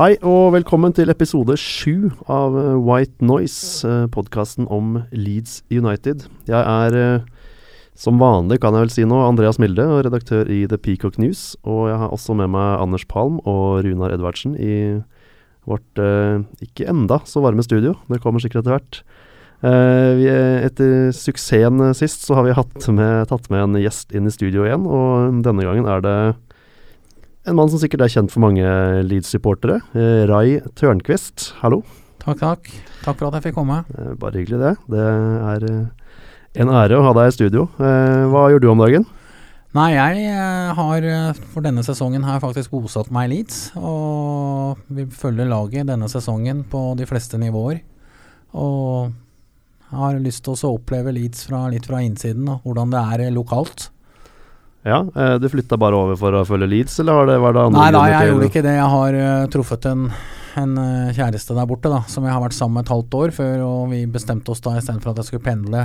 Hei og velkommen til episode sju av eh, White Noise, podkasten om Leeds United. Jeg er, eh, som vanlig kan jeg vel si nå, Andreas Milde, redaktør i The Peacock News. Og jeg har også med meg Anders Palm og Runar Edvardsen i vårt eh, ikke enda så varme studio. Det kommer sikkert etter hvert. Eh, vi, er- etter suksessen sist, så har vi med, tatt med en gjest inn i studio igjen, og denne gangen er det en mann som sikkert er kjent for mange Leeds-supportere. Eh, Rai Tørnquist, hallo. Takk, takk. Takk for at jeg fikk komme. Eh, bare hyggelig det. Det er eh, en ære å ha deg i studio. Hva gjør du om dagen? Nei, jeg har for denne sesongen her faktisk bosatt meg i Leeds. Og vi følger laget denne sesongen på de fleste nivåer. Og har lyst til å oppleve Leeds fra, litt fra innsiden, og hvordan det er lokalt. Ja, eh, Du flytta bare over for å følge Leeds, eller var det, var det andre Nei da, jeg gjorde ikke det. Jeg har uh, truffet en, en uh, kjæreste der borte, da, som jeg har vært sammen med et halvt år før. Og vi bestemte oss da, istedenfor at jeg skulle pendle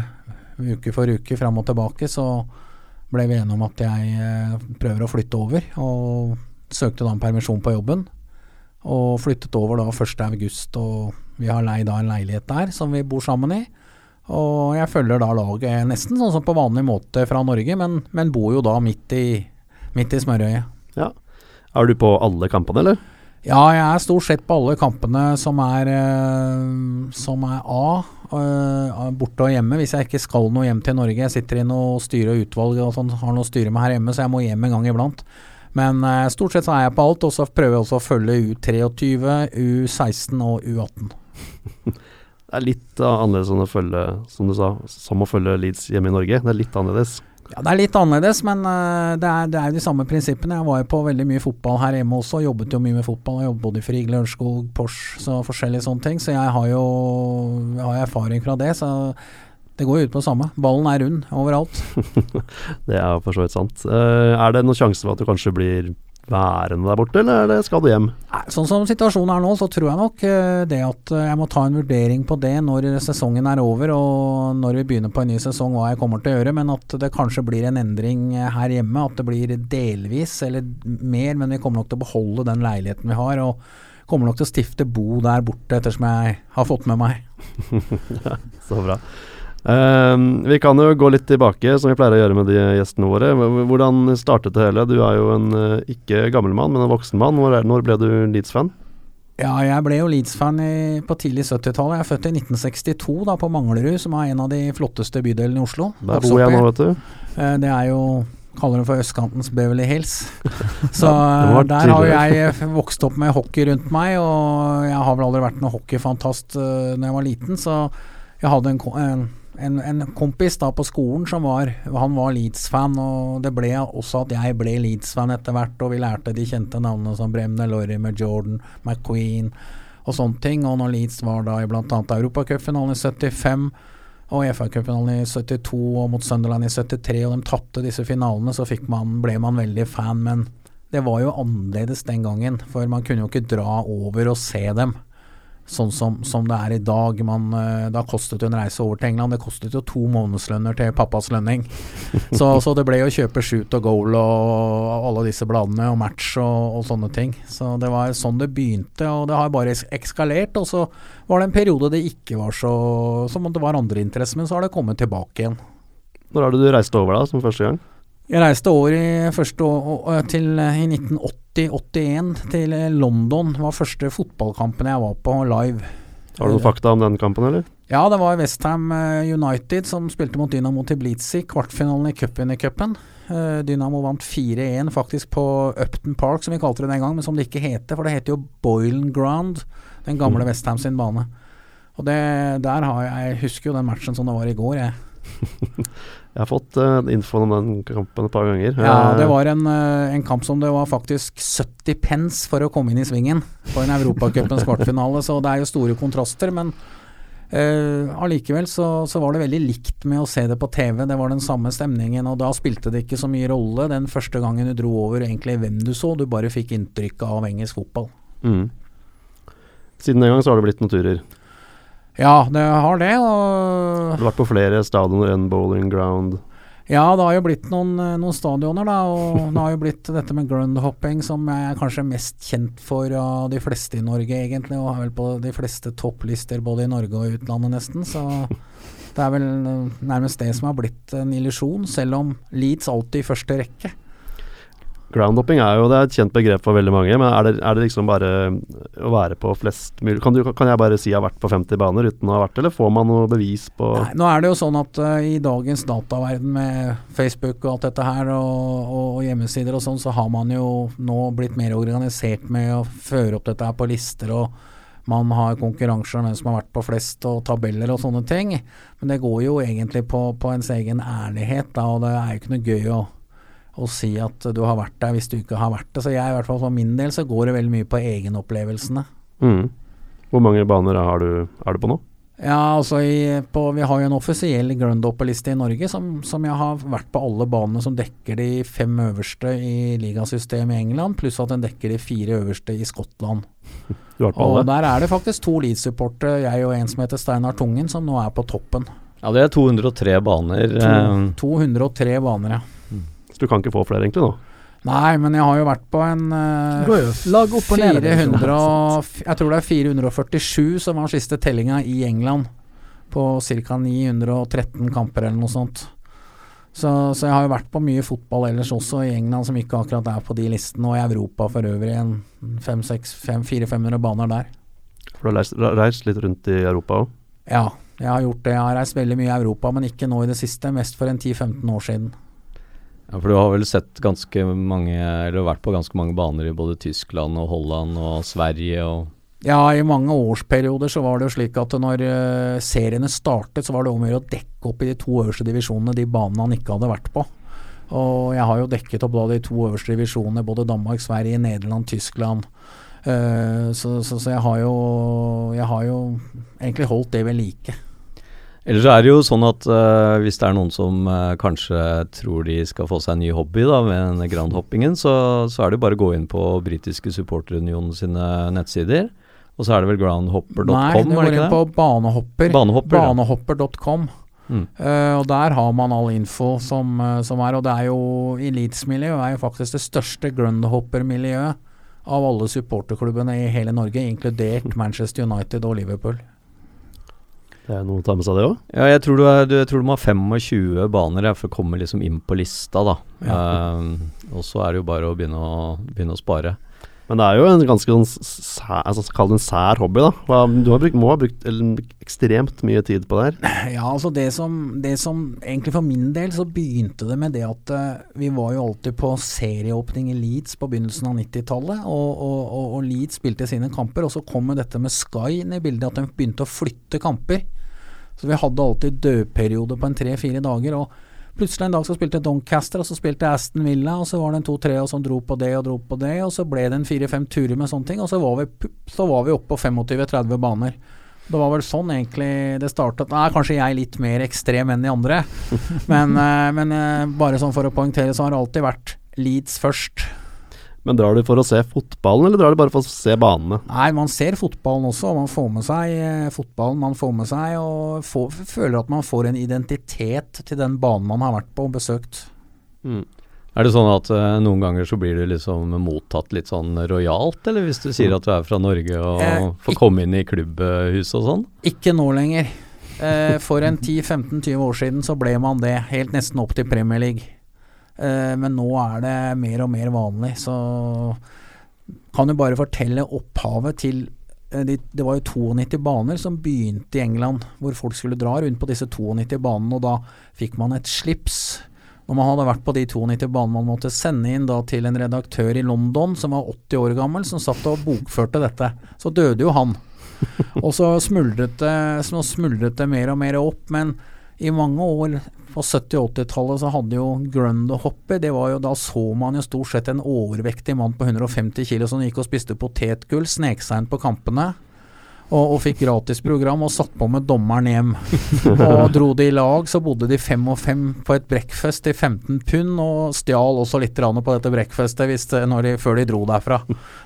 uke for uke fram og tilbake, så ble vi enige om at jeg uh, prøver å flytte over. Og søkte da en permisjon på jobben. Og flyttet over da 1. august, og vi har leid da en leilighet der som vi bor sammen i. Og jeg følger da laget nesten sånn som på vanlig måte fra Norge, men, men bor jo da midt i, midt i smørøyet. Ja. Er du på alle kampene, eller? Ja, jeg er stort sett på alle kampene som er, eh, som er A, eh, borte og hjemme. Hvis jeg ikke skal noe hjem til Norge. Jeg sitter i noe styre og utvalg og sånn, har noe å styre med her hjemme, så jeg må hjem en gang iblant. Men eh, stort sett så er jeg på alt, og så prøver jeg også å følge U23, U16 og U18. Det er litt uh, annerledes enn å følge, som du sa, som å følge Leeds hjemme i Norge. Det er litt annerledes. Ja, Det er litt annerledes, men eh, det, er, det er de samme prinsippene. Jeg var jo på veldig mye fotball her hjemme også, jobbet jo mye med fotball. Jeg jobbet både i frig, Lørenskog, Porsche, så forskjellige sånne ting. Så jeg har jo jeg har erfaring fra det. Så det går jo ut på det samme. Ballen er rund overalt. Det er for så vidt sant. Eh, er det noen sjanse for at du kanskje blir værende der borte, eller er det, skal du hjem? Nei, Sånn som situasjonen er nå, så tror jeg nok eh, det at eh, jeg må ta en vurdering på det når sesongen er over og når vi begynner på en ny sesong, hva jeg kommer til å gjøre. Men at det kanskje blir en endring eh, her hjemme. At det blir delvis eller mer, men vi kommer nok til å beholde den leiligheten vi har. Og kommer nok til å stifte bo der borte, ettersom jeg har fått med meg. Så bra. Eh, vi kan jo gå litt tilbake, som vi pleier å gjøre med de gjestene våre. Hvordan startet det hele? Du er jo en eh, ikke gammel mann, men en voksen mann. Når, når ble du Leeds-fan? Ja, jeg ble jo Leeds-fan på tidlig 70-tallet. Jeg er født i 1962 da på Manglerud, som er en av de flotteste bydelene i Oslo. Der bor jeg nå, vet du. Uh, Det er jo Kaller det for østkantens Beverly Hills. Så eh, der har jeg vokst opp med hockey rundt meg, og jeg har vel aldri vært noen hockeyfantast uh, når jeg var liten, så jeg hadde en, en, en, en kompis da på skolen som var Han var Leeds-fan, og det ble også at jeg ble Leeds-fan etter hvert, og vi lærte de kjente navnene som Bremner, Lorimer, Jordan, McQueen og sånne ting. Og når Leeds var da i bl.a. Europacupfinalen i 75 og i FA-cupfinalen i 72 og mot Sunderland i 73, og de tapte disse finalene, så man, ble man veldig fan. Men det var jo annerledes den gangen, for man kunne jo ikke dra over og se dem. Sånn som, som det er i dag. Man, eh, da kostet jo en reise over til England. Det kostet jo to månedslønner til pappas lønning. Så, så det ble jo kjøpe shoot og goal og alle disse bladene og match og, og sånne ting. Så det var sånn det begynte, og det har bare ekskalert. Og så var det en periode det ikke var så Som om det var andre interesser, men så har det kommet tilbake igjen. Når er det du reiste over da, som første gang? Jeg reiste over i, første, til, i i 1980-81 til eh, London. Var første fotballkampen jeg var på live. Har du noen fakta om den kampen, eller? Ja, det var Westham United som spilte mot Dynamo Tbilisi, kvartfinalen i cupvinnercupen. Uh, Dynamo vant 4-1 faktisk på Upton Park, som vi kalte det den gang, men som det ikke heter, for det heter jo Boylan Ground, den gamle Mm. Westham sin bane. Og det, der har jeg, jeg husker jo den matchen som det var i går, jeg. Jeg har fått uh, infoen om den kampen et par ganger. Ja, Eh, det var en, uh, en kamp som det var faktisk 70 pence for å komme inn i svingen på en Europacupens kvartfinale, så det er jo store kontraster. Men uh, allikevel så, så var det veldig likt med å se det på TV. Det var den samme stemningen, og da spilte det ikke så mye rolle den første gangen du dro over egentlig hvem du så, du bare fikk inntrykk av engelsk fotball. Mm. Siden den gang så har det blitt noen turer. Ja, det har det, Du har vært på flere stadioner enn Bowling Ground. Ja, det har jo blitt noen, eh, noen stadioner, da. Og det har jo blitt dette med grundhopping, som jeg er kanskje mest kjent for av de fleste i Norge, egentlig. Og er vel på de fleste topplister både i Norge og utlandet, nesten. Så det er vel eh, nærmest det som har blitt en illusjon, selv om Leeds alltid i første rekke. Groundhopping er jo det er et kjent begrep for veldig mange, men er det, er det liksom bare å være på flest mulig kan, kan jeg bare si jeg har vært på 50 baner uten å ha vært eller får man noe bevis på Nei, nå er det jo sånn at uh, i dagens dataverden med Facebook og alt dette her, og, og hjemmesider og sånn, så har man jo nå blitt mer organisert med å føre opp dette her på lister, og man har konkurranser om hvem som har vært på flest, og tabeller og sånne ting. Men det går jo egentlig på, på ens egen ærlighet, da, og det er jo ikke noe gøy å å si at du har vært der hvis du ikke har vært det. Så jeg, i hvert fall for min del, så går det veldig mye på egenopplevelsene. mm. Hvor mange baner er du, er du på nå? Ja, altså i, på, Vi har jo en offisiell Grundhopper-liste i Norge som, som jeg har vært på alle banene som dekker de fem øverste i ligasystemet i England, pluss at den dekker de fire øverste i Skottland. Du har vært på Og alle? der er det faktisk to Leeds-supportere, jeg og en som heter Steinar Tungen, som nå er på toppen. Ja, det er 203 baner. To, eh, 203 baner, ja. Så du kan ikke få flere, egentlig, nå? Nei, men jeg har jo vært på en eh, lag opp og ned. 400 og, jeg tror det er 447 som var siste tellinga i England. På ca. 913 kamper eller noe sånt. Så, så jeg har jo vært på mye fotball ellers også i England som ikke akkurat er på de listene, og i Europa for øvrig. En 400-500 baner der. For du har reist litt rundt i Europa òg? Ja, jeg har gjort det. Jeg har reist veldig mye i Europa, men ikke nå i det siste. Mest for en 10-15 år siden. Ja, for du har vel sett ganske mange Eller vært på ganske mange baner i både Tyskland og Holland og Sverige og Ja, i mange årsperioder så var det jo slik at når eh, seriene startet, så var det om å gjøre å dekke opp i de to øverste divisjonene de banene han ikke hadde vært på. Og jeg har jo dekket opp da de to øverste divisjonene, både Danmark, Sverige, Nederland, Tyskland. Eh, så, så, så jeg har jo Jeg har jo egentlig holdt det ved like. Ellers er det jo sånn at uh, hvis det er noen som uh, kanskje tror de skal få seg en ny hobby da med den groundhoppingen, så, så er det bare å gå inn på britiske supporterunionen sine nettsider. Og så er det vel groundhopper.com, Nei, du det går inn på Banehopper. Banehopper. Banehopper.com. Mm. uh, og der har man all info som, som er, og det er jo Elites-miljøet er jo faktisk det største grundhopper-miljøet av alle supporterklubbene i hele Norge, inkludert Manchester United og Liverpool. Det er noe å ta med seg, det òg? Ja, jeg tror, du er, du, jeg tror du må ha 25 baner ja, for å komme liksom inn på lista, da. Eh, og så er det jo bare å begynne å, begynne å spare. Men det er jo en ganske sånn sær, altså, Kall det en sær hobby, da. Du brukt, må ha brukt ekstremt mye tid på det her. Ja, altså det som, det som Egentlig for min del så begynte det med det at eh, vi var jo alltid på serieåpning i Leeds på begynnelsen av 90-tallet, og, og, og, og Leeds spilte sine kamper, og så kom jo dette med Sky inn i bildet, at de begynte å flytte kamper. Så vi hadde alltid dødperiode på en tre-fire dager, og plutselig en dag så spilte jeg Doncaster, og så spilte jeg Aston Villa, og så var det en to-tre som dro på det og dro på det, og så ble det en fire-fem turer med sånne ting, og så var vi, så var vi oppe på 25-30 baner. Det var vel sånn egentlig det startet. Nå er kanskje jeg er litt mer ekstrem enn de andre, men, eh, men eh, bare sånn for å poengtere, så har det alltid vært Leeds først. Men drar du for å se fotballen, eller drar du bare for å se banene? Nei, man ser fotballen også, og man får med seg eh, fotballen man får med seg, og får, føler at man får en identitet til den banen man har vært på og besøkt. Er det sånn at uh, noen ganger så blir du liksom mottatt litt sånn rojalt, eller hvis du sier at du er fra Norge og Eh, får komme inn i klubbhuset og sånn? Ikke nå lenger. Uh, for en 10-15-20 år siden så ble man det, helt nesten opp til Premier League. Eh, men nå er det mer og mer vanlig, så kan du bare fortelle opphavet til eh, de, Det var jo 92 baner som begynte i England, hvor folk skulle dra rundt på disse 92 banene, og da fikk man et slips. Når man hadde vært på de 92 banene, man måtte sende inn da til en redaktør i London som var 80 år gammel, som satt og bokførte dette. Så døde jo han. Og så smuldret det, så smuldret det mer og mer opp, men i mange år på 70- og 80-tallet så hadde jo Grundehoppet det var jo, Da så man jo stort sett en overvektig mann på 150 kg som gikk og spiste potetgull, snek seg inn på kampene. Og, og fikk gratisprogram og satt på med dommeren hjem. og dro de i lag, så bodde de fem og fem på et breakfast til 15 pund, og stjal også litt grann på dette breakfastet hvis, når de, før de dro derfra.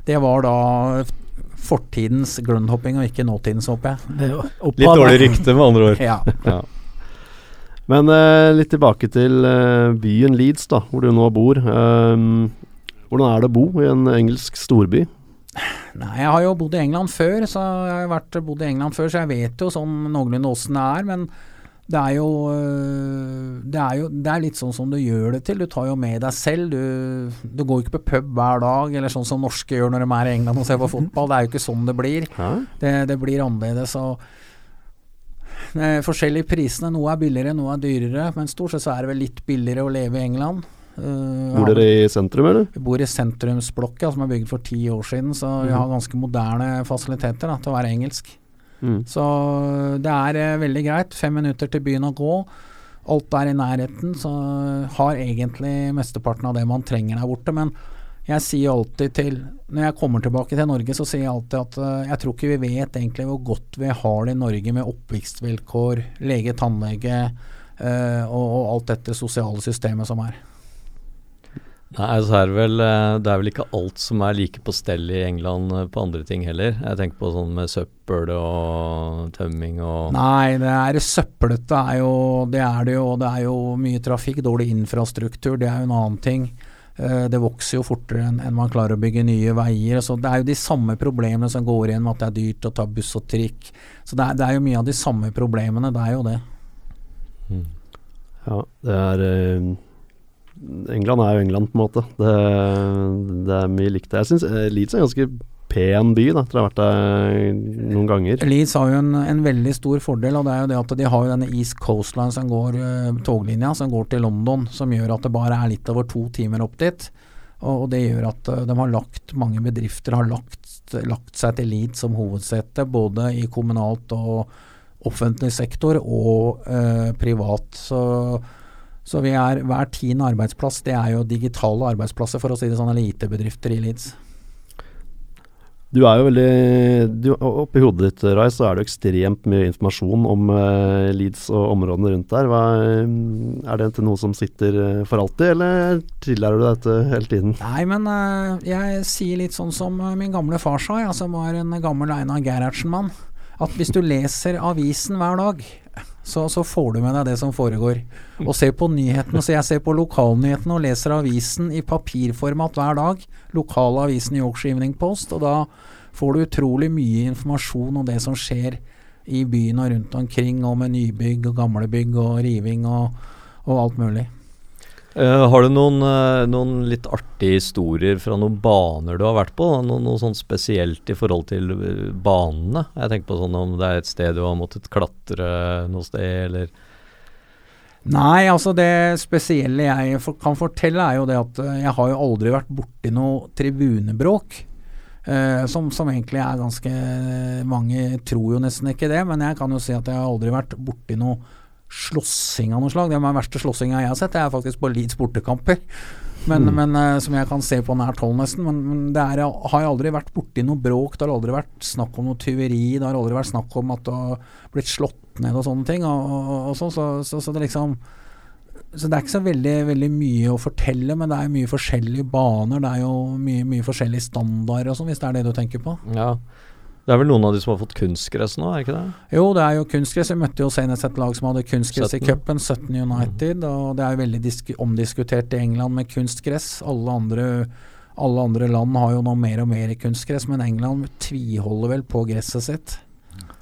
Det var da fortidens grundhopping og ikke nåtidens, håper jeg. Litt dårlig rykte, med andre ord. Ja. Ja. Men eh, litt tilbake til eh, byen Leeds, da, hvor du nå bor. Ehm, hvordan er det å bo i en engelsk storby? Nei, jeg har jo bodd i England før, så jeg har vært, bodd i England før, så jeg vet jo sånn noenlunde åssen det er. Men det er, jo, øh, det er jo Det er litt sånn som du gjør det til. Du tar jo med deg selv. Du, du går ikke på pub hver dag, eller sånn som norske gjør når de er i England og ser på fotball. Det er jo ikke sånn det blir. Det, det blir annerledes. og eh, Forskjellige prisene. Noe er billigere, noe er dyrere. Men stort sett så er det vel litt billigere å leve i England. Uh, Bor dere i sentrum, eller? vi bor i sentrumsblokka som er bygd for ti år siden, så vi har ganske moderne fasiliteter da, til å være engelsk. Mm. Så det er eh, veldig greit. Fem minutter til byen å gå. Alt er i nærheten, så har egentlig mesteparten av det man trenger der borte. Men jeg sier alltid til Når jeg kommer tilbake til Norge, så sier jeg alltid at uh, jeg tror ikke vi vet egentlig hvor godt vi har det i Norge med oppvekstvilkår, lege, tannlege uh, og, og alt dette sosiale systemet som er. Nei, så er det vel eh, Det er vel ikke alt som er like på stell i England på andre ting heller. Jeg tenker på sånn med søppel og tømming og Nei, det er søppelete er jo Det er det jo. Det er jo mye trafikk, dårlig infrastruktur. Det er jo en annen ting. Eh, Det vokser jo fortere enn man klarer å bygge nye veier. Så Det er jo de samme problemene som går igjen med at det er dyrt å ta buss og trikk. Så det er, det er jo mye av de samme problemene. Det er jo det. Ja, det er eh, England er jo England, på en måte. Det, det er mye likt. Jeg syns Leeds er ganske pen by, da, etter å ha vært der noen ganger. Leeds har jo en, en veldig stor fordel, og det er jo det at de har jo denne East Coastline som går, eh, toglinja som går til London, som gjør at det bare er litt over to timer opp dit. Og, og det gjør at eh, de har lagt, mange bedrifter har lagt, lagt seg til Leeds som hovedsete, både i kommunalt og offentlig sektor og eh, privat. Så, så er hver tiende arbeidsplass, det er jo digitale arbeidsplasser, for å si det sånn, eller IT-bedrifter i Leeds. Du er jo veldig du, Oppi hodet ditt, Rai, så er det ekstremt mye informasjon om uh, Leeds og områdene rundt der. Hva, er det noe som sitter eh, for alltid, eller tillærer du dette hele tiden? Nei, men uh, jeg sier litt sånn som min gamle far sa, jeg, som var en gammel Einar Gerhardsen-mann. At hvis du leser avisen hver dag, så, så får du med deg det som foregår. Og ser på nyhetene, så jeg ser på lokalnyhetene og leser avisen i papirformat hver dag. Lokalavisen i Yorkshire Evening Post, og da får du utrolig mye informasjon om det som skjer i byen og rundt omkring, og med nybygg og gamle bygg og riving og, og alt mulig. Eh, Har du noen, eh, noen litt artige historier fra noen baner du har vært på? da? Noe, sånn spesielt i forhold til eh, banene? Jeg tenker på sånn om det er et sted du har måttet klatre noe sted, eller Nei, altså det spesielle jeg for, kan fortelle er jo det at jeg har jo aldri vært borti noe tribunebråk. Uh, som, som egentlig er ganske Mange tror jo nesten ikke det, men jeg kan jo si at jeg har aldri vært borti noe slåssing av noe slag. Det den verste slåssinga jeg har sett, det er faktisk på Leeds bortekamper. Men, men eh, Som jeg kan se på nært hold, nesten. Men, men det er, har jeg aldri vært borti noe bråk. Det har aldri vært snakk om noe tyveri. Det har aldri vært snakk om at det har blitt slått ned og sånne ting. Og, og, og så, så, så, så det liksom så det er ikke så veldig, veldig mye å fortelle, men det er mye forskjellige baner. Det er jo mye, mye forskjellige standarder og sånn, hvis det er det du tenker på. Ja. Det er vel noen av de som har fått kunstgress nå, er ikke det? Jo, det er jo kunstgress. Vi møtte jo senest et lag som hadde kunstgress i 17. cupen, 17 United. Og det er jo veldig disk omdiskutert i England med kunstgress. Alle andre, alle andre land har jo nå mer og mer kunstgress, men England tviholder vel på gresset sitt.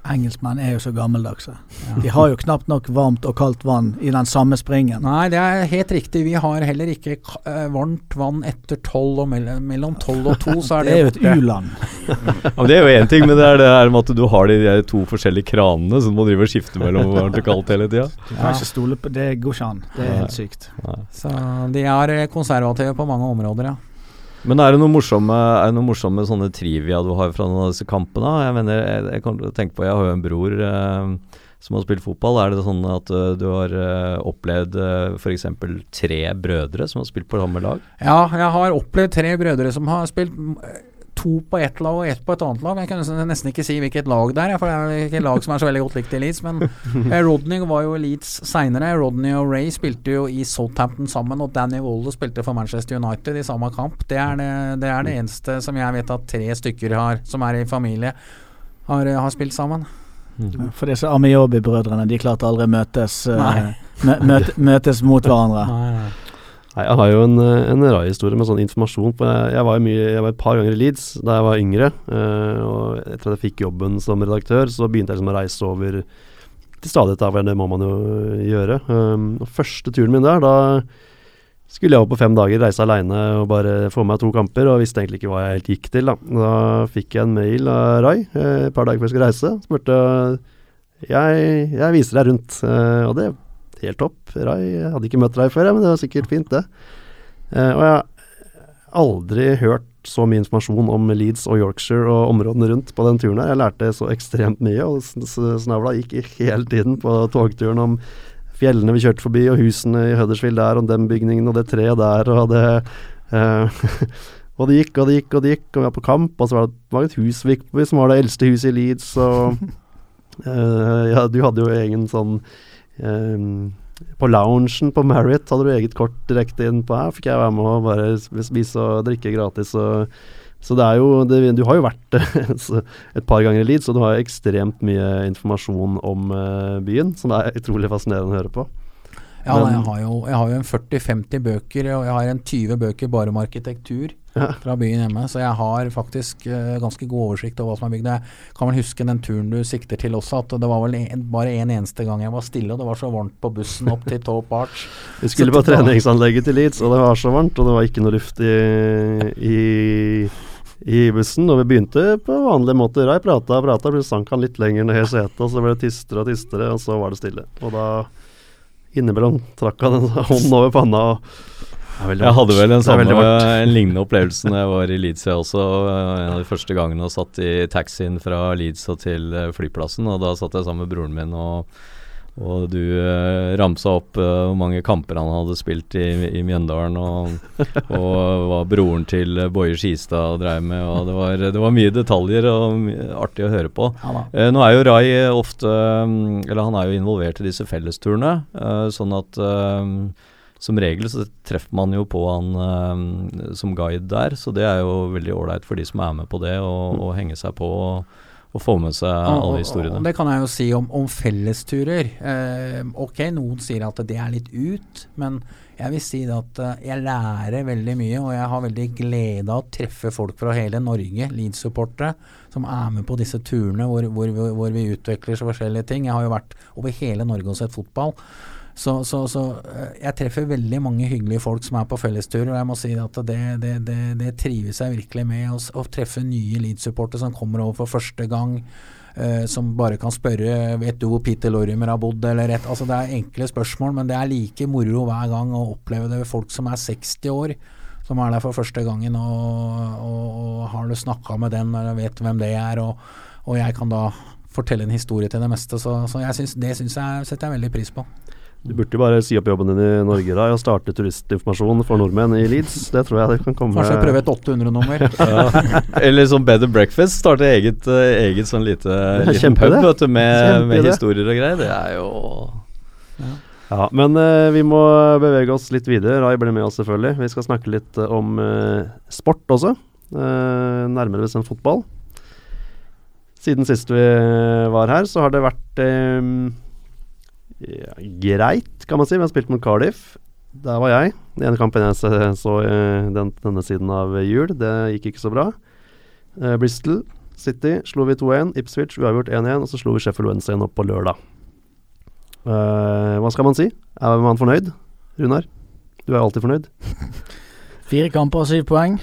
Engelskmenn er jo så gammeldagse. De har jo knapt nok varmt og kaldt vann i den samme springen. Nei, det er helt riktig. Vi har heller ikke eh, varmt vann etter tolv og mellom, mellom tolv og to, så er Det det, er jo et u-land. Ja, Det er jo én ting, men det er det her med at du har de de to forskjellige kranene som du må drive og skifte mellom varmt og kaldt hele tida. Du kan ikke stole på Det går ikke an. Det er helt sykt. Så de er konservative på mange områder, ja. Men er det noen morsomme, det noen morsomme sånne trivia du har fra noen av disse kampene? Jeg mener, jeg, jeg kan tenke på, jeg har jo en bror eh, som har spilt fotball, er det sånn at uh, du har uh, opplevd uh, f.eks. tre brødre som har spilt på samme lag? Ja, jeg har opplevd tre brødre som har spilt to på ett lag og ett på et annet lag. Jeg kan nesten ikke si hvilket lag det er, for det er ikke et lag som er så veldig godt likt i Leeds. Men eh, Rodney var jo Leeds seinere. Rodney og Ray spilte jo i Southampton sammen, og Danny Waller spilte for Manchester United i samme kamp. Det er det, det, er det eneste som jeg vet at tre stykker har, som er i familie, har, har spilt sammen. Mm. For disse Amiobi-brødrene, de klarte aldri møtes, uh, møte, møtes mot hverandre. Nei, nei. Nei, Jeg har jo en, en rar historie med sånn informasjon. på jeg, var mye, jeg var et par ganger i Leeds da jeg var yngre. Uh, og etter at jeg fikk jobben som redaktør, så begynte jeg liksom å reise over til stadighet. for Det må man jo gjøre. Um, og Første turen min der, da skulle jeg opp på fem dager, reise aleine og bare få meg to kamper. Og visste egentlig ikke hva jeg helt gikk til. Da Da fikk jeg en mail av Rai et par dager før jeg skulle reise. Spurte jeg, jeg viser deg rundt, og det helt topp. Rai jeg hadde ikke møtt Rai før, men det var sikkert fint, det. Eh, og jeg har aldri hørt så mye informasjon om Leeds og Yorkshire og områdene rundt på den turen her. Jeg lærte så ekstremt mye, og snavla gikk hele tiden på togturen om fjellene vi kjørte forbi, og husene i Huddersfield der, og den bygningen og det treet der, og det eh, Og det gikk og det gikk og det gikk, og vi var på kamp, og så var det, var det et hus vi som var det eldste huset i Leeds, og eh, ja, du hadde jo egen sånn Um, på loungen på Marriott hadde du eget kort direkte inn på her. Fikk jeg være med og bare spise og drikke gratis. Og, så det er jo det, Du har jo vært et par ganger i Leeds, så du har ekstremt mye informasjon om uh, byen, som er utrolig fascinerende å høre på. Ja, Men, jeg, har jo, jeg har jo en 40-50 bøker, og jeg har en 20 bøker bare om arkitektur ja. fra byen hjemme. Så jeg har faktisk uh, ganske god oversikt over hva som er bygd. Jeg kan vel huske den turen du sikter til også, at det var vel en, bare en eneste gang jeg var stille, og det var så varmt på bussen opp til Top Arch. Vi skulle på treningsanlegget til Leeds, og det var så varmt, og det var ikke noe luft i, i i bussen, og vi begynte på vanlig måte. Jeg prata og prata, så sank han litt lenger ned i setet, og så ble det tistere og tistere, og så var det stille. Og da innimellom trakk han en hånd over panna. jeg hadde vel en, samme, en lignende opplevelse når jeg var i Leeds, jeg også. En av de første gangene og satt i taxien fra Leeds og til flyplassen. Og da satt jeg sammen med broren min og og du eh, ramsa opp eh, hvor mange kamper han hadde spilt i, i Mjøndalen, og, og hva broren til Boje Skistad dreiv med. og det var, det var, mye detaljer og mye artig å høre på. Ja, eh, nå er jo Rai ofte Eller han er jo involvert i disse fellesturene, eh, sånn at eh, som regel så treffer man jo på han eh, som guide der, så det er jo veldig ålreit for de som er med på det, å henge seg på. og å få med seg alle historiene. Det kan jeg jo si om, om fellesturer. Eh, ok, noen sier at det er litt ut, men jeg vil si at uh, jeg lærer veldig mye, og jeg har veldig glede av å treffe folk fra hele Norge, Leeds-supportere, som er med på disse turene hvor, hvor, hvor, vi utvikler så forskjellige ting. Jeg har jo vært over hele Norge og sett fotball. Så, så, så, eh, jeg treffer veldig mange hyggelige folk som er på fellestur, og jeg må si at det, det, det, det trives jeg virkelig med. Å, å treffe nye Leeds-supportere som kommer over for første gang. Uh, som bare kan spørre Vet du hvor Peter Lorimer har bodd, eller rett altså Det er enkle spørsmål, men det er like moro hver gang å oppleve det ved folk som er 60 år. Som er der for første gangen, og, og, og har du snakka med den, eller vet hvem det er, og, og jeg kan da fortelle en historie til det meste. Så, så jeg synes, det synes jeg, setter jeg veldig pris på. Du burde bare si opp jobben din i Norge da, og starte turistinformasjon for nordmenn i Leeds. Det tror jeg det kan komme Kanskje prøve et 800-nummer. ja. Eller sånn Bed and Breakfast. Starte eget, uh, eget sånn lite, liten pub vet du, med, med, historier og greier. Det er jo ja. ja men uh, vi må bevege oss litt videre. Rai blir med oss selvfølgelig. Vi skal snakke litt uh, om sport også. nærmere bestemt fotball. Siden sist vi var her, så har det vært ja, greit, kan man si. Vi har spilt mot Cardiff. Der var jeg. Den ene kampen jeg så uh, den, denne siden av jul, det gikk ikke så bra. Uh, Bristol City slo vi 2-1. Ipswich uavgjort 1-1. Og så slo vi Sheffield Wednesday opp på lørdag. Uh, hva skal man si? Er man fornøyd? Runar, du er alltid fornøyd? Fire kamper og syv poeng.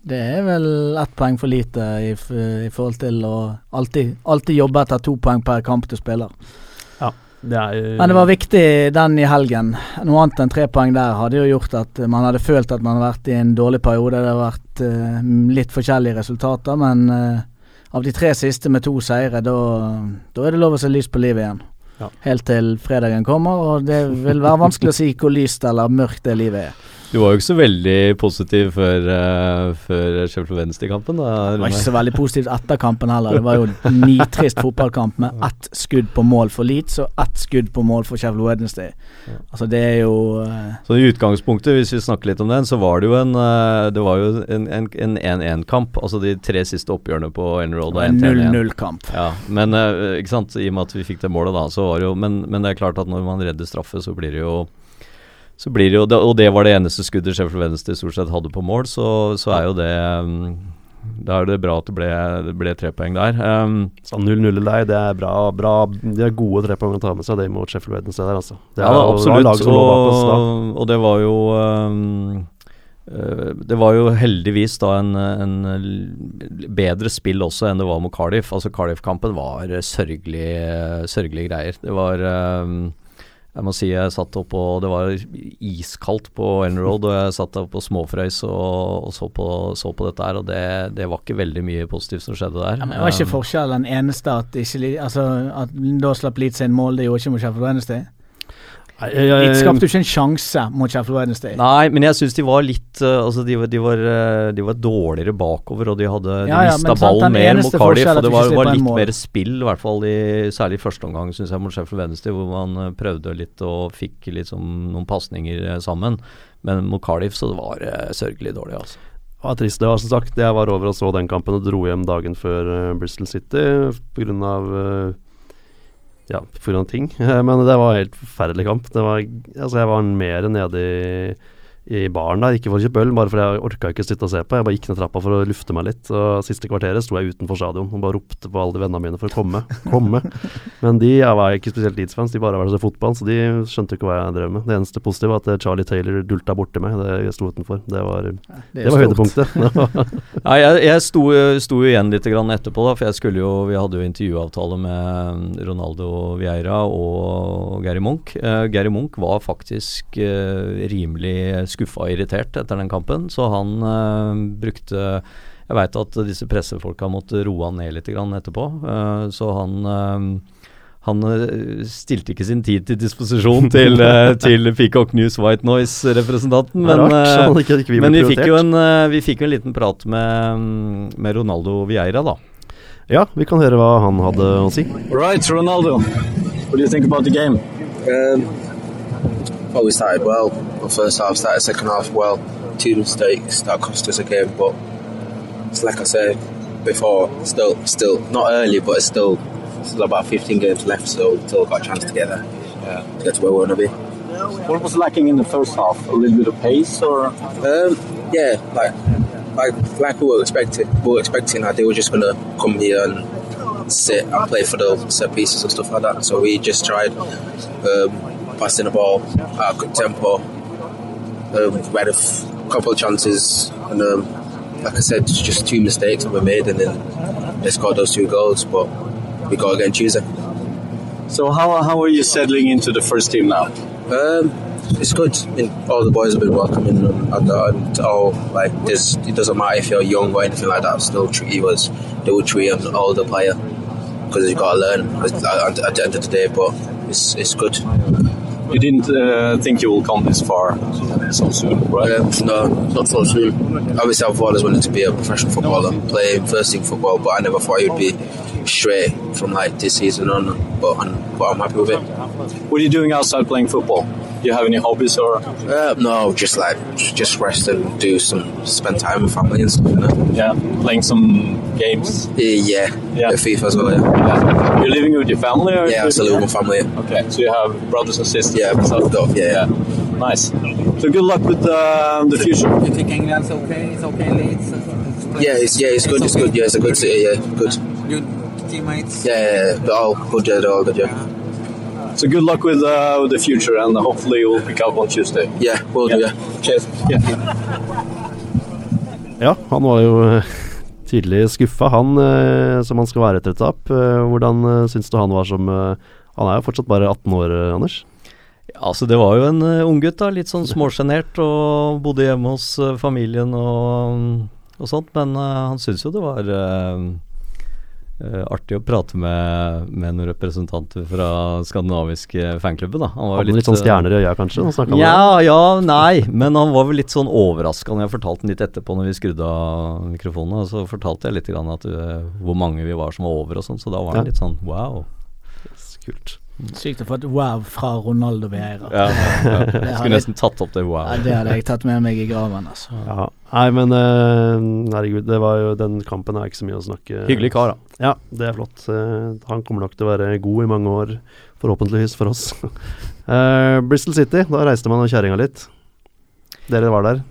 Det er vel ett poeng for lite i, i forhold til å alltid, alltid jobbe etter to poeng per kamp du spiller. Det er, Men det var viktig den i helgen. Noe annet enn tre poeng der hadde jo gjort at man hadde følt at man hadde vært i en dårlig periode. Det har vært uh, litt forskjellige resultater, men uh, av de tre siste med to seire, da er det lov å se lys på livet igjen. Ja. Helt til fredagen kommer, og det vil være vanskelig å si hvor lyst eller mørkt det livet er. Du var jo ikke så veldig positiv før, uh, før Sheffield Wednesday-kampen. da, Det var ikke så veldig positivt etter kampen heller. Det var jo en nitrist fotballkamp med ett skudd på mål for Leeds og ett skudd på mål for Sheffield Wednesday. Altså det er jo uh, Så i utgangspunktet, hvis vi snakker litt om den, så var det jo en uh, Det var jo en 1-1-kamp. Altså de tre siste oppgjørene på Enroll. Road en 0-0-kamp. Ja, men ikke sant, i og med at vi fikk det målet da, så var det jo men, men det er klart at når man redder straffe, så blir det jo så blir det jo, Og det var det eneste skuddet Sheffield Wednesday stort sett hadde på mål, så, så er jo det um, Da er det bra at det ble, det ble tre poeng der. Um, Så 0-0 i deg, det er bra, bra De er gode tre poeng å ta med seg, det mot Sheffield Wednesday der, altså. Det ja, er var absolutt. oss. Og, og det var jo um, eh, det var jo heldigvis da en, en bedre spill også enn det var mot Cardiff. Altså Cardiff-kampen var sørgelige sørgelig, greier. Det var um, Jeg må si jeg satt opp og Det var iskaldt på Ellen Road, og jeg satt opp på småfrøys og, og så, på, så på dette her, og det, det var ikke veldig mye positivt som skjedde der. Ja, men var ikke Um, forskjellen eneste at, ikke, altså, at da slapp Leeds inn mål? Det gjorde ikke mot Sheffield Wednesday. Leeds skapte jo ikke en sjanse mot Sheffield Wednesday. Nei, men jeg syns de var litt uh, Altså, de var, de, var, uh, de var dårligere bakover, og de hadde De Ja, ja, mista ballen mer mot Cardiff, og det var, var litt mer spill, i hvert fall i, særlig i første omgang, syns jeg, mot Sheffield Wednesday, hvor man uh, prøvde litt og fikk liksom noen pasninger sammen. Men mot Cardiff så det var det sørgelig dårlig, altså. Det var trist. Det var som sagt, jeg var over og så den kampen og dro hjem dagen før uh, Bristol City pga. Uh, ja, pga. ting. Men det var en helt forferdelig kamp. Var, altså jeg var mer nede i, i baren der, ikke for å kjøpe øl, bare fordi jeg orka ikke sitte og se på. Jeg bare gikk ned trappa for å lufte meg litt. Og Siste kvarteret sto jeg utenfor stadion og bare ropte på alle de vennene mine for å komme. komme. Men de jeg var ikke spesielt Leeds-fans, de bare var så fotball, så de skjønte ikke hva jeg drev med. Det eneste positive var at Charlie Taylor dulta borti meg. Det jeg sto utenfor. Det var, det var høydepunktet. ja, jeg, jeg sto, sto jo igjen litt grann etterpå, da, for jeg skulle jo Vi hadde jo intervjuavtale med Ronaldo Vieira og Gary Munch. Uh, Gary Munch var faktisk uh, rimelig skuffa og irritert etter den kampen, så han eh, brukte Jeg veit at disse pressefolka måtte roe han ned litt grann etterpå, eh, så han eh, han stilte ikke sin tid til disposisjon til, til Peacock News White Noise-representanten, er men, rart, ikke, ikke vi men vi fikk, jo en, vi fikk jo en liten prat med, med Ronaldo Vieira, da. Ja, vi kan høre hva han hadde å si. Right, Ronaldo. What do you think about the game? Um, well, we started well. The first half, started second half well. Two mistakes that cost us a game, but it's like I said before, still, still not early, but it's still, still about 15 games left, so we still got a chance together get uh, to get to where we want to be. What was lacking in the first half? A little bit of pace, or Um, yeah, like, like, like we were expecting. We were expecting that they were just gonna come here and sit and play for the set pieces and stuff like that. So we just tried um, passing the ball at a good tempo. Um, we had a f- couple of chances, and um, like I said, it's just two mistakes that we made, and then they scored those two goals. But we got again Tuesday. so? How how are you settling into the first team now? Um, it's good. I mean, all the boys have been welcoming and, and, and all like this. It doesn't matter if you're young or anything like that. Still treat you as they would treat an older player because you've got to learn at, at, at the end of the day. But it's it's good. You didn't uh, think you will come this far so soon, right? Um, no, not so soon. Obviously, I've always wanted to be a professional footballer, play first team football, but I never thought it would be straight from like this season on. But I'm, but I'm happy with it. What are you doing outside playing football? Do you have any hobbies or? Uh, no, just like just rest and do some spend time with family and stuff. You know? Yeah, playing some games. Yeah, Yeah. yeah, FIFA as well. Yeah. Yeah. You're living with your family, or? Yeah, I still live with my family. Okay, so you have brothers and sisters. Yeah, and stuff? got- yeah, yeah. Nice. So good luck with uh, the future. You think England's okay? It's okay, Leeds? Yeah, it's yeah, it's good. It's good. Yeah, it's a good city. Yeah, good. Good teammates? Yeah, yeah, yeah. They're all good. Yeah, they're all good. Yeah, So good luck with, uh, with the future, and hopefully you'll pick up on Tuesday. yeah, we'll do. Yeah. Cheers. Ja, han var jo eh, tydelig skuffa, han eh, som han skal være etter et tap. Eh, hvordan uh, syns du han var som eh, Han er jo fortsatt bare 18 år, eh, Anders. Altså, det var jo en uh, unggutt. Litt sånn småsjenert og bodde hjemme hos uh, familien og, og sånt. Men uh, han syntes jo det var eh, eh, artig å prate med, med noen representanter fra skandinaviske fanklubben. da. Han var jo litt sånn eh, stjerner i øya, kanskje? Ja, ja, nei. Men han var vel litt sånn overraska når jeg fortalte den litt etterpå når vi skrudde av mikrofonene. Så fortalte jeg litt grann at uh, hvor mange vi var som var over og sånn, så da var han Ja. litt sånn wow. Kult. Sykt å få et wow fra Ronaldo Vieira. Ja, ja. Skulle nesten tatt opp det wow. Ja, det hadde jeg tatt med meg i graven, altså. Ja. Nei, men uh, herregud, det var jo den kampen er ikke så mye å snakke Hyggelig kar, da. Ja, det er flott. Uh, han kommer nok til å være god i mange år, forhåpentligvis for oss. uh, Bristol City, da reiste man og kjerringa litt. Dere var der.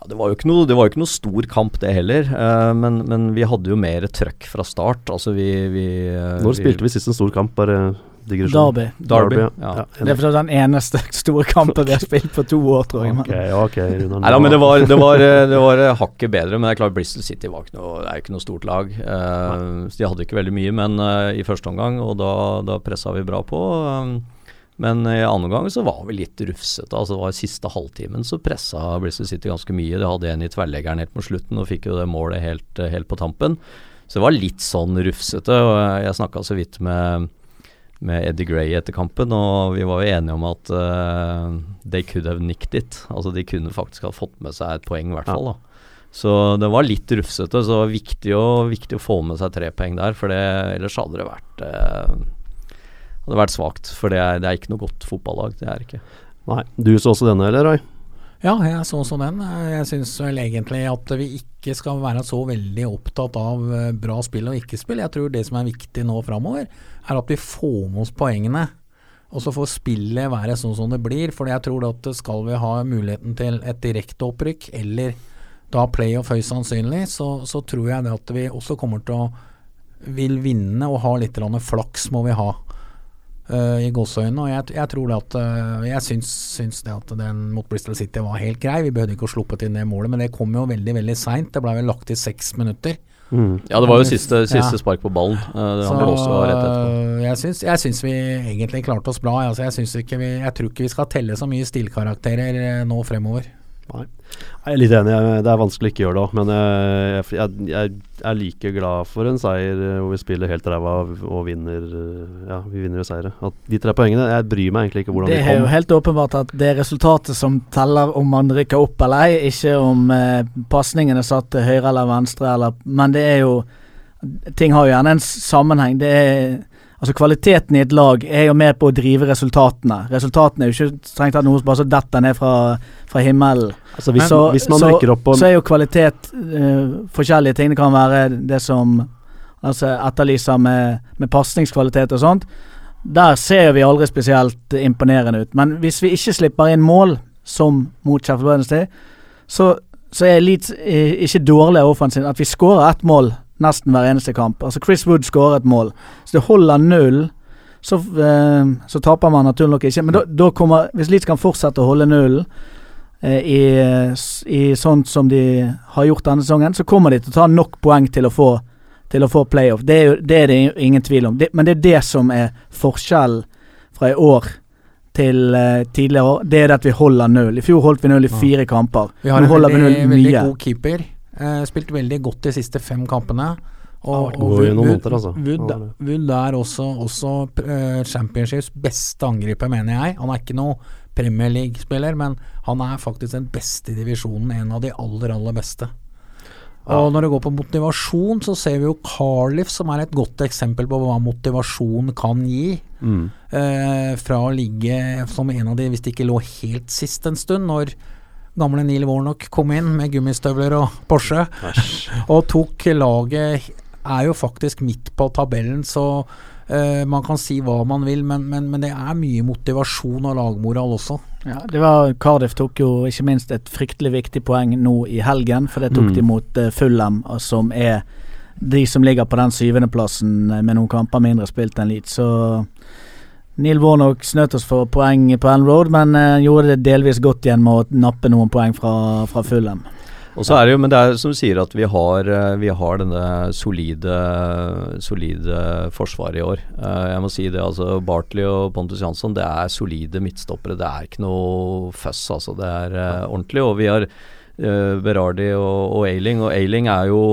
Ja, det, var jo ikke noe, det var jo ikke noe stor kamp, det heller. Uh, men, men vi hadde jo mer trøkk fra start. Altså, vi, vi uh, Når spilte vi sist en stor kamp? Bare digresjon. Derby. Derby, ja. ja. ja. Det er for den eneste store kampen vi har spilt på to år, tror jeg. Okay, okay, ok, Nei da, men det var, det, var, eh, det var eh, hakket bedre. Men det er klart Bristol City var ikke noe, det er ikke noe stort lag. Uh, så de hadde ikke veldig mye men uh, i første omgang, og da, da pressa vi bra på. Um, men i andre omgang så var vi litt rufsete. altså det var i Siste halvtimen så pressa Bristol City ganske mye. De hadde en i tverrleggeren helt på slutten og fikk jo det målet helt, helt på tampen. Så det var litt sånn rufsete. og jeg snakka så vidt med med Eddie Gray etter kampen, og vi var jo enige om at uh, they could have nicked it. Altså de kunne faktisk ha fått med seg et poeng, i hvert Ja. fall. da. Så det var litt rufsete, så det var viktig å, viktig å få med seg tre poeng der, for det, ellers hadde det vært uh, hadde vært svakt. For det er, det er ikke noe godt fotballag, det er ikke. Nei, Du så også denne, eller Roy? Ja, jeg så også den. Jeg syns vel egentlig at vi ikke skal være så veldig opptatt av eh, bra spill og ikke spill. Jeg tror det som er viktig nå framover, er at vi får med oss poengene. Og så får spillet være sånn som det blir. For jeg tror at skal vi ha muligheten til et direkte opprykk, eller da playoff høyst sannsynlig, så, så tror jeg det at vi også kommer til å vil vinne og ha litt flaks, må vi ha uh, i gåseøynene. Og jeg, jeg tror det at uh, Jeg syns, syns det at den mot Bristol City var helt grei. Vi behøvde ikke å sluppe inn det målet, men det kom jo veldig veldig seint. Det ble vel lagt til seks minutter. Mm. Ja, det var jo siste, siste Ja. spark på ballen. Uh, Så jeg, syns, jeg syns vi egentlig klarte oss bra. Altså, jeg, syns ikke vi, jeg tror ikke vi skal telle så mye stilkarakterer eh, nå fremover. Jeg er litt enig, det er vanskelig å ikke gjøre det òg, men jeg, jeg, jeg er like glad for en seier eh, hvor vi spiller helt ræva og- vinner eh, Ja, vi vinner jo seire. At de tre poengene Jeg bryr meg egentlig ikke hvordan Det de er jo helt åpenbart at det er resultatet som teller om man rykker opp eller ei, ikke om eh, pasningen er satt til høyre eller venstre, eller Men det er jo Ting har jo gjerne en sammenheng. Det er Altså Kvaliteten i et lag er jo med på å drive resultatene. Resultatene er jo ikke strengt tatt noe som bare så detter ned fra, fra himmelen. Altså hvis, så, hvis man så, opp på så er jo kvalitet uh, forskjellige ting. Det kan være det som altså etterlyser med, med pasningskvalitet og sånt. Der ser vi aldri spesielt imponerende ut. Men hvis vi ikke slipper inn mål, som mot Sheffield Wednesday, så, så er Leeds eh, ikke dårlig offensivt. At vi skårer ett mål nesten hver eneste kamp. Altså Chris Wood skårer et mål. Så det holder null. Så, eh, så taper man naturlig nok ikke. Men da, da kommer Hvis Leeds kan fortsette å holde nullen eh, i, i sånt som de har gjort denne sesongen, så kommer de til å ta nok poeng til å få til å få playoff. Det er, jo, det er det ingen tvil om. Det, men det er det som er forskjellen fra i år til uh, tidligere år. Det er det at vi holder null. I fjor holdt vi null i fire kamper. Vi har Nå en holder vi null veldig god keeper. Eh, spilt veldig godt de siste fem kampene. Og, og Wood, måneder, altså. Wood. Wood er også, også eh, Championships beste angriper, mener jeg. Han er ikke noe Premier League-spiller, men han er faktisk den beste i divisjonen. En av de aller, aller beste. Og når det går på motivasjon, så ser vi jo Carliff som er et godt eksempel på hva motivasjon kan gi. mm. Eh, fra å ligge som en av de, hvis de ikke lå helt sist en stund, når gamle Neil Warnock kom inn med gummistøvler og Porsche, og tok laget Er jo faktisk midt på tabellen, så uh, man kan si hva man vil, men, men, men det er mye motivasjon og lagmoral også. Ja, det var Cardiff tok jo ikke minst et fryktelig viktig poeng nå i helgen, for det tok Mm. de mot uh, Fulham, som er de som ligger på den syvendeplassen eh, med noen kamper mindre spilt enn Leeds. Så Neil Warnock snøt oss for poeng på Ellen Road, men eh, gjorde det delvis godt igjen med å nappe noen poeng fra, fra Fulham. Og så er det jo, men det er som du sier at vi har, eh, vi har denne solide, solide forsvaret i år. Eh, jeg må si det, altså Bartley og Pontus Jansson det er solide midtstoppere. Det er ikke noe føss, altså. Det er ordentlig. Og vi har Berardi og, og Ailing. Og Ailing er jo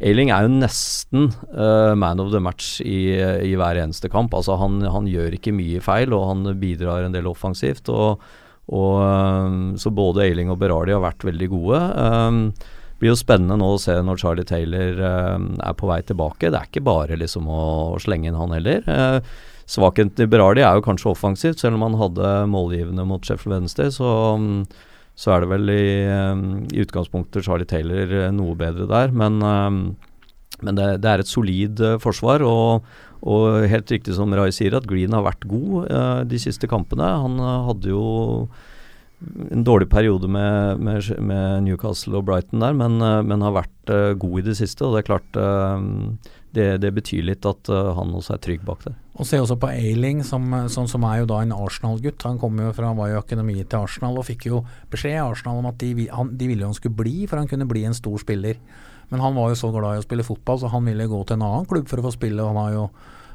Ailing er jo nesten uh, man of the match i, i hver eneste kamp. Altså han, han gjør ikke mye feil, og han bidrar en del offensivt. og og, um, så både Ailing og Berardi har vært veldig gode. Um, blir jo spennende nå å se når Charlie Taylor um, er på vei tilbake. Det er ikke bare liksom å, å slenge inn han heller. Uh, Svakheten til Berardi er jo kanskje offensivt, selv om han hadde målgivende mot Sheffield Wednesday. Så, um, så er det vel i, um, i utgangspunktet Charlie Taylor uh, noe bedre der. Men, um, men det, det, er et solid uh, forsvar. og og helt riktig som Rai sier, at Green har vært god uh, de siste kampene. Han hadde jo en dårlig periode med, med, med, Newcastle og Brighton der, men, men har vært god i det siste. Og det er klart det, det, betyr litt at han også er trygg bak der. Og se også på Ailing, som, som, som er jo da en Arsenal-gutt. Han kom jo fra, var jo akademiet til Arsenal og fikk jo beskjed i Arsenal om at de, han, de ville han skulle bli, for han kunne bli en stor spiller. Men han var jo så glad i å spille fotball, så han ville gå til en annen klubb for å få spille. Han har jo,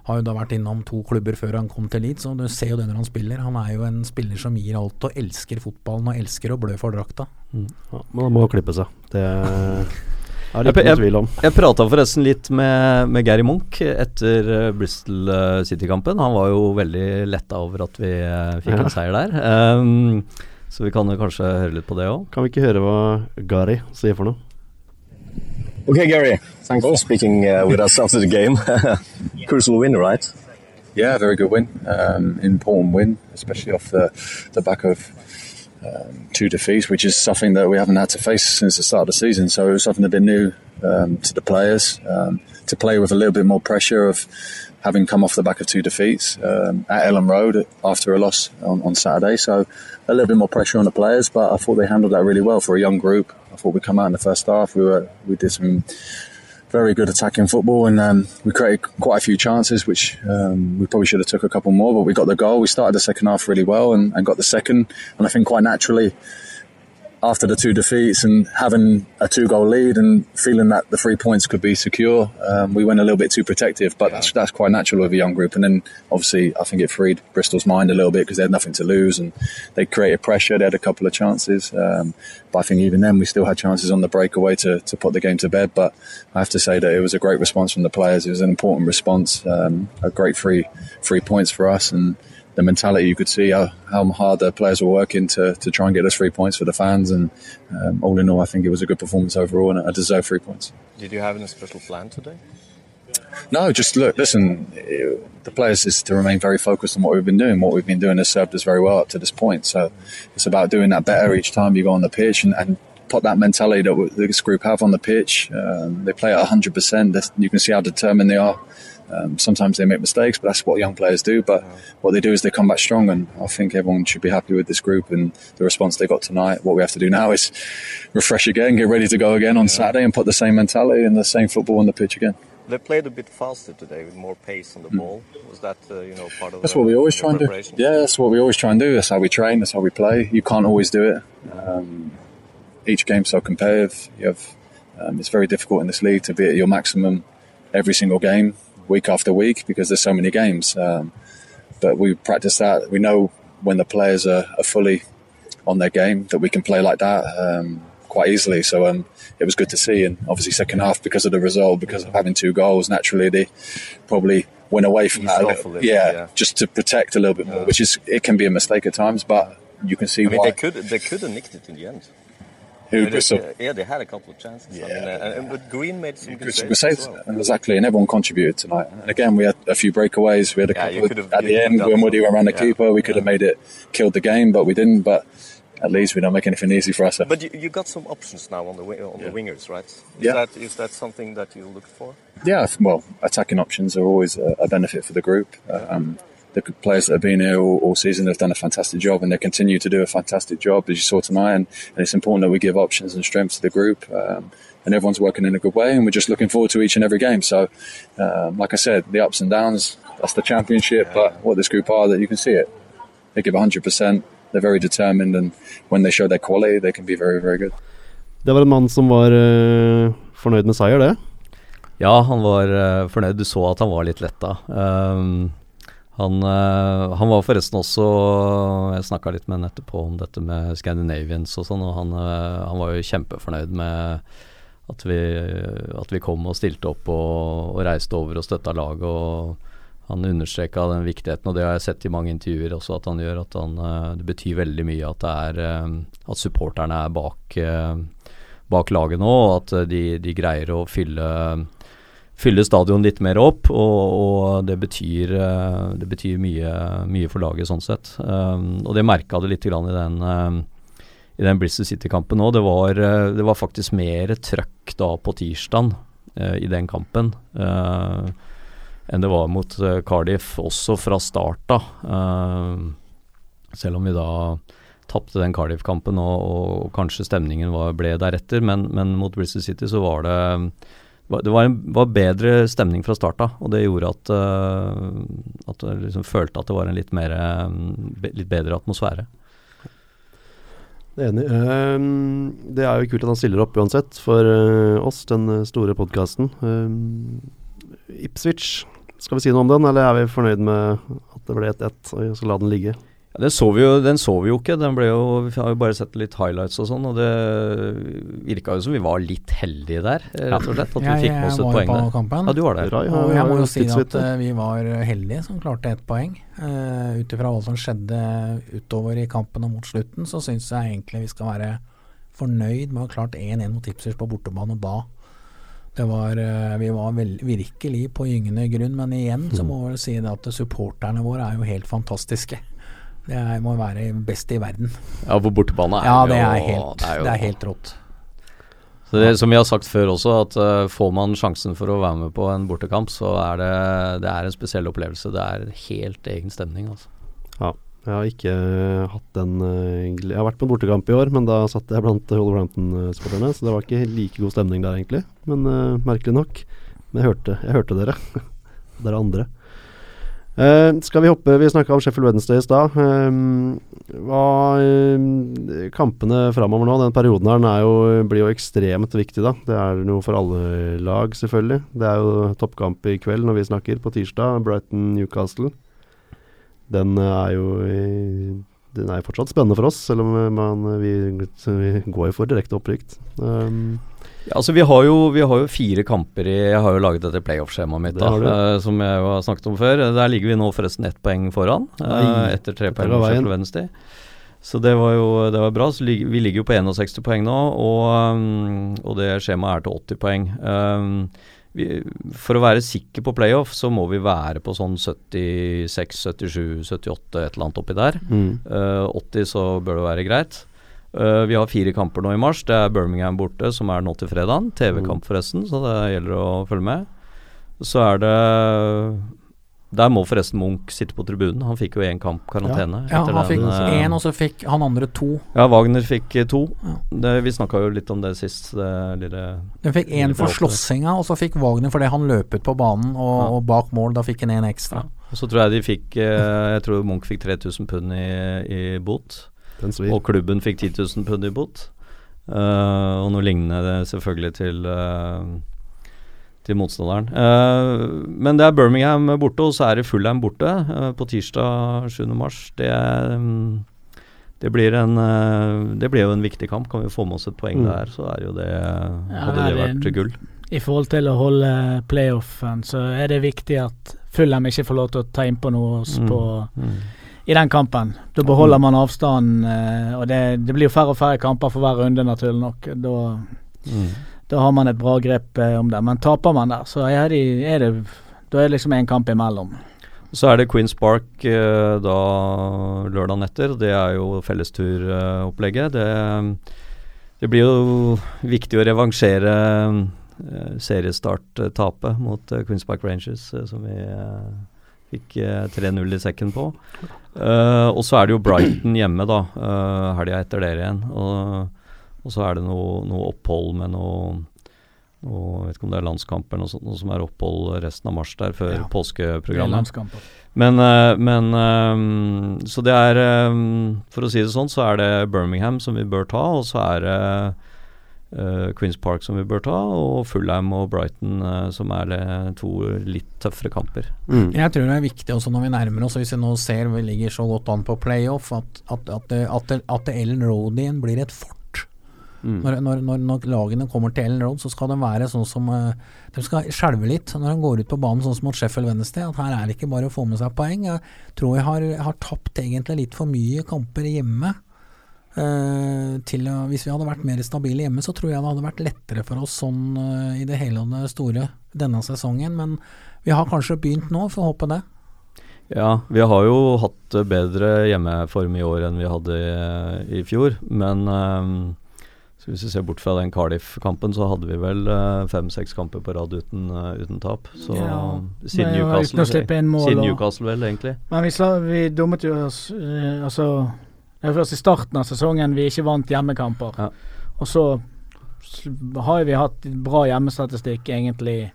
har jo da vært innom to klubber før han kom til Leeds, og du ser jo det når han spiller. Han er jo en spiller som gir alt og elsker fotballen og elsker å blø for drakta. Mm. Ja, men han må klippe seg. Det det ikke noe tvil om. Jeg, jeg prata forresten litt med, med Gary Munch etter uh, Bristol uh, City-kampen. Han var jo veldig letta over at vi uh, fikk ja. en seier der. Um, så vi kan kanskje høre litt på det òg. Kan vi ikke høre hva Gary sier for noe? Okay, Gary, thanks for speaking uh, with us after the game. Crucial win, right? Yeah, very good win. Um, important win, especially off the, the back of um, two defeats, which is something that we haven't had to face since the start of the season. So it was something a bit new um, to the players um, to play with a little bit more pressure of having come off the back of two defeats um, at Ellen Road after a loss on, on Saturday. So a little bit more pressure on the players, but I thought they handled that really well for a young group. I thought we'd come out in the first half. We were we did some very good attacking football, and um, we created quite a few chances, which um, we probably should have took a couple more. But we got the goal. We started the second half really well, and, and got the second. And I think quite naturally, after the two defeats and having a two goal lead and feeling that the three points could be secure, um, we went a little bit too protective. But yeah. that's, that's quite natural with a young group. And then obviously, I think it freed Bristol's mind a little bit because they had nothing to lose and they created pressure. They had a couple of chances. Um, but I think even then, we still had chances on the breakaway to, to put the game to bed. But I have to say that it was a great response from the players. It was an important response, um, a great three, three points for us. And the mentality you could see how, how hard the players were working to, to try and get us three points for the fans and um, all in all I think it was a good performance overall and I deserve three points. Did you have any special plan today? No, just look, listen, the players is to remain very focused on what we've been doing. What we've been doing has served us very well up to this point. So it's about doing that better each time you go on the pitch and, and put that mentality that this group have on the pitch. Um, they play at 100%. You can see how determined they are. Um, sometimes they make mistakes, but that's what young players do. But what they do is they come back strong, and I think everyone should be happy with this group and the response they got tonight. What we have to do now is refresh again, get ready to go again on yeah. Saturday, and put the same mentality and the same football on the pitch again. They played a bit faster today with more pace on the mm. ball. Was that uh, you know part of? That's the, what we always try and do. Yeah, that's what we always try and do. That's how we train. That's how we play. You can't always do it. Um, each game's so competitive. You have. Um, it's very difficult in this league to be at your maximum every single game week after week because there's so many games. Um, but we practice that. We know when the players are, are, fully on their game that we can play like that um, quite easily. So um, it was good to see. And obviously, second half because of the result, because of having two goals, naturally they probably went away from that. Little, yeah, yeah, just to protect a little bit more, yeah. which is it can be a mistake at times, but you can see I mean, why they could they could have nicked it in the end. Who, yeah, they had a couple of chances. Yeah, I mean, uh, and, but Green made some good saves. saves well. Exactly, and everyone contributed tonight. And again, we had a few breakaways. We had a yeah, couple of, at the end when Woody went around the yeah. keeper. We could have made it, killed the game, but we didn't. But at least we don't make anything easy for us. But you, you got some options now on the on the wingers, right? Is yeah. That, is that something that you look for? Yeah, well, attacking options are always a, a benefit for the group. Um, the players that have been here all, all, season have done a fantastic job and they continue to do a fantastic job as you saw tonight and, and it's important that we give options and strength to the group um, and everyone's working in a good way and we're just looking forward to each and every game so um, like I said the ups and downs that's the championship but what this group are that you can see it they give 100% they're very determined and when they show their quality they can be very very good Det var en mann som var uh, fornøyd med seier, det? Ja, han var uh, fornøyd. Du så at han var litt letta. Um, Han, eh, han var forresten også Jeg snakka litt med ham etterpå om dette med Scandinavians og sånn, og han, eh, han var jo kjempefornøyd med at vi, at vi kom og stilte opp og, og reiste over og støtta laget. og Han understreka den viktigheten, og det har jeg sett i mange intervjuer også at han gjør. at han, eh, Det betyr veldig mye at, det er, at supporterne er bak, bak laget nå, og at de, de greier å fylle fylle stadion litt mer opp, og, og det betyr, eh, det betyr mye, mye for laget sånn sett. Um, og det merka det litt i den, i den Bristol City-kampen òg. Det, eh, det var faktisk mer trøkk da på tirsdag eh, i den kampen eh, enn det var mot eh, Cardiff, også fra start da. Eh, selv om vi da tapte den Cardiff-kampen og, og kanskje stemningen var, ble deretter, men, men mot Bristol City så var det det var, en, var bedre stemning fra start av, og det gjorde at, uh, at jeg liksom følte at det var en litt, mer, um, be, litt bedre atmosfære. Enig. Um, det er jo kult at han stiller opp uansett for uh, oss, den eh, store podkasten. Ipswich, skal vi si noe om den, eller er vi fornøyd med at det ble 1-1, og skal la den ligge? Ja, så vi jo, den så vi jo ikke, den ble jo, vi har jo bare sett litt highlights og sånn, og det virka jo som vi var litt heldige der, eh, rett og slett. At vi fikk med oss et poeng der. kampen. Ja, du var der. Rai Og jeg må jo si at eh, vi var heldige som klarte ett poeng. Uh, Ut ifra hva som skjedde utover i kampen og mot slutten, så syns jeg egentlig vi skal være fornøyd med å ha klart 1-1 mot Tipsers på bortebane og Det var, vi var vel, virkelig på gyngende grunn, men igjen så må jeg si det at supporterne våre er jo helt fantastiske. Det er, må være best i verden. Ja, på bortebane er Ja, det jo er helt, det er jo- det er helt rått. Så det, som vi har sagt før også, at uh, får man sjansen for å være med på en bortekamp, så er det, det er en spesiell opplevelse. Det er en helt egen stemning, altså. Ja. Jeg har ikke eh, hatt den eh, Jeg har vært på en bortekamp i år, men da satt jeg blant Wolverhampton-sporterne, så det var ikke like god stemning der, egentlig. Men uh, merkelig nok. Men jeg hørte, jeg hørte dere. dere andre. Eh, skal vi hoppe Vi snakka om Sheffield Wednesday i stad. Eh, hva eh, Kampene framover nå, den perioden her, er jo, blir jo ekstremt viktig, da. Det er noe for alle lag, selvfølgelig. Det er jo toppkamp i kveld når vi snakker, på tirsdag. Brighton-Newcastle. Den er jo Den er jo fortsatt spennende for oss, selv om man, vi, vi går jo for direkte opprykk. Um, Ja, altså vi har, jo, vi har jo fire kamper i Jeg har jo laget dette playoff-skjemaet mitt, Det da, uh, som jeg jo har snakket om før. Der ligger vi nå forresten ett poeng foran, uh, etter tre poeng mot. Sheffield Wednesday. Så det var jo det var bra. Så lig, vi ligger jo på 61 poeng nå, og, um, og det skjemaet er til 80 poeng. Um, vi, for å være sikker på playoff, så må vi være på sånn 76, 77, 78, et eller annet oppi der. Mm. Uh, 80 så bør det være greit. Eh, vi har fire kamper nå i mars. Det er Birmingham borte, som er nå til fredagen. TV-kamp forresten, så det gjelder å følge med. Så er det Der må forresten Munch sitte på tribunen. Han fikk jo én kamp karantene. Ja, etter han fikk eh, én, og så fikk han andre to. Ja, Wagner fikk eh, to. Ja. Det, vi snakka jo litt om det sist. Det lille Den fikk én for slåssinga, og så fikk Wagner fordi han løp ut på banen, og, Ja. og bak mål, da fikk han en ekstra. Og så tror jeg de fikk Jeg tror Munch fikk 3000 pund i, i bot. Den svir. Og klubben fikk 10 000 pund i bot. Uh, og noe lignende det selvfølgelig til uh, til motstanderen. Uh, men det er Birmingham borte, og så er det Fulham borte på tirsdag 7. mars. Det, mm, det, blir en, det blir jo en viktig kamp. Kan vi få med oss et poeng Mm. der, så er jo det, Ja, hadde det det vært gull. I forhold til å holde playoffen, så er det viktig at Fulham ikke får lov til å ta innpå noe oss Mm. på Mm. I den kampen. Da beholder man avstanden, eh, og det, det blir jo færre og færre kamper for hver runde, naturlig nok. Da, Mm. da har man et bra grep eh, om det. Men taper man der, så er det, er det da er det liksom en kamp imellom. Så er det Queens Park eh, da lørdagen etter. Det er jo fellesturopplegget. Det, det blir jo viktig å revansjere seriestart-tapet mot Queens Park Rangers, som vi fikk eh, 3-0 i sekken på. Eh, og så er det jo Brighton hjemme, da, uh, helga etter dere igjen. Og, og så er det noe, noe opphold med noe jeg vet ikke om det er landskamp eller noe sånt, noe som er opphold resten av mars der, før Ja. Påskeprogrammet. Men, eh, men Så det er For å si det sånn, så er det Birmingham som vi bør ta, og så er det eh, Queens Park som vi bør ta, og Fulham og Brighton uh, som er le- to litt tøffere kamper. Mm. Jeg tror det er viktig også når vi nærmer oss, hvis vi nå ser vi ligger så godt an på playoff, at, at, at, det- at, at Ellen Road blir et fort. Mm. Når, når, når, når lagene kommer til Ellen Road, så skal de være sånn som eh, De skal skjelve litt når de går ut på banen, sånn som mot Sheffield Wednesday. At her er det ikke bare å få med seg poeng. Jeg tror jeg har, har tapt egentlig litt for mye kamper hjemme. Eh, til hvis vi hadde vært mer stabile hjemme, så tror jeg det hadde vært lettere for oss sånn eh, i det hele og det store denne sesongen. Men vi har kanskje begynt nå, får håpe det. Ja, vi har jo hatt bedre hjemmeform i år enn vi hadde i, i fjor, men eh, så hvis vi ser bort fra den Cardiff-kampen, så hadde vi vel fem-seks kamper på rad uten, uten tap. Så Ja, siden Newcastle, siden Newcastle vel, egentlig. Men vi, vi dummet jo oss Altså Det var først i starten av sesongen vi ikke vant hjemmekamper. Ja. Og så har vi hatt bra hjemmestatistikk egentlig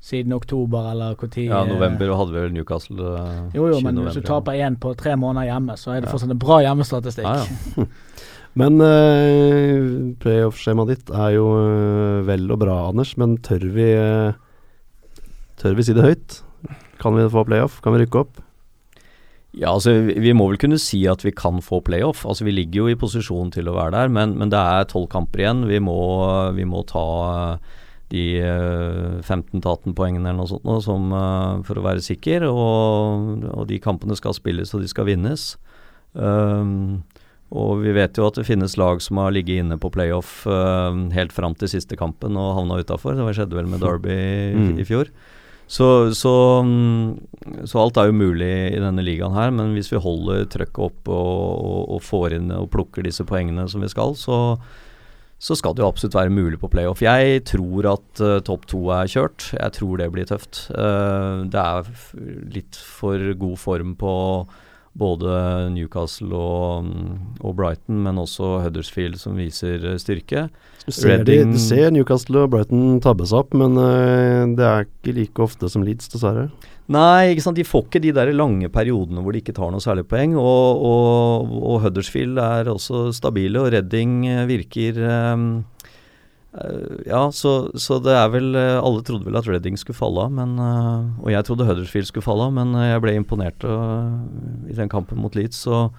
siden oktober, eller når Ja, november hadde vi vel Newcastle eh, Jo, jo, 20. men hvis du taper én på tre måneder hjemme, så er det Ja. fortsatt en bra hjemmestatistikk. Ja, ja. Men uh, playoff-skjemaet ditt er jo eh, vel og bra, Anders, men tør vi eh, Tør vi si det høyt? Kan vi få playoff? Kan vi rykke opp? Ja, altså vi, må vel kunne si at vi kan få playoff. Altså Vi ligger jo i posisjon til å være der, men, men det er tolv kamper igjen. Vi må, vi må ta eh, de eh, 15-18 poengene eller noe sånt nå, som, eh, for å være sikker. Og, og de kampene skal spilles, og de skal vinnes. Um, og vi vet jo at det finnes lag som har ligget inne på playoff eh, helt fram til siste kampen og havna utafor. Det skjedde vel med Derby i, Mm. i fjor. Så, så, mm, så alt er jo mulig i denne ligaen her, men hvis vi holder trøkket opp og, og, og får inn og plukker disse poengene som vi skal, så, så skal det jo absolutt være mulig på playoff. Jeg tror at uh, topp to er kjørt. Jeg tror det blir tøft. Uh, det er litt for god form på både Newcastle og, og Brighton, men også Huddersfield som viser eh, styrke. Ser, de, ser Newcastle og Brighton tabbe seg opp, men uh, det er ikke like ofte som Leeds, dessverre. Nei, ikke sant? de får ikke de der lange periodene hvor de ikke tar noe særlig poeng. Og, og, og Huddersfield er også stabile, og Redding eh, virker eh, Ja, så, så det er vel eh, Alle trodde vel at Redding skulle falle av, men eh, Og jeg trodde Huddersfield skulle falle av, men eh, jeg ble imponert eh, i den kampen mot Leeds. Og,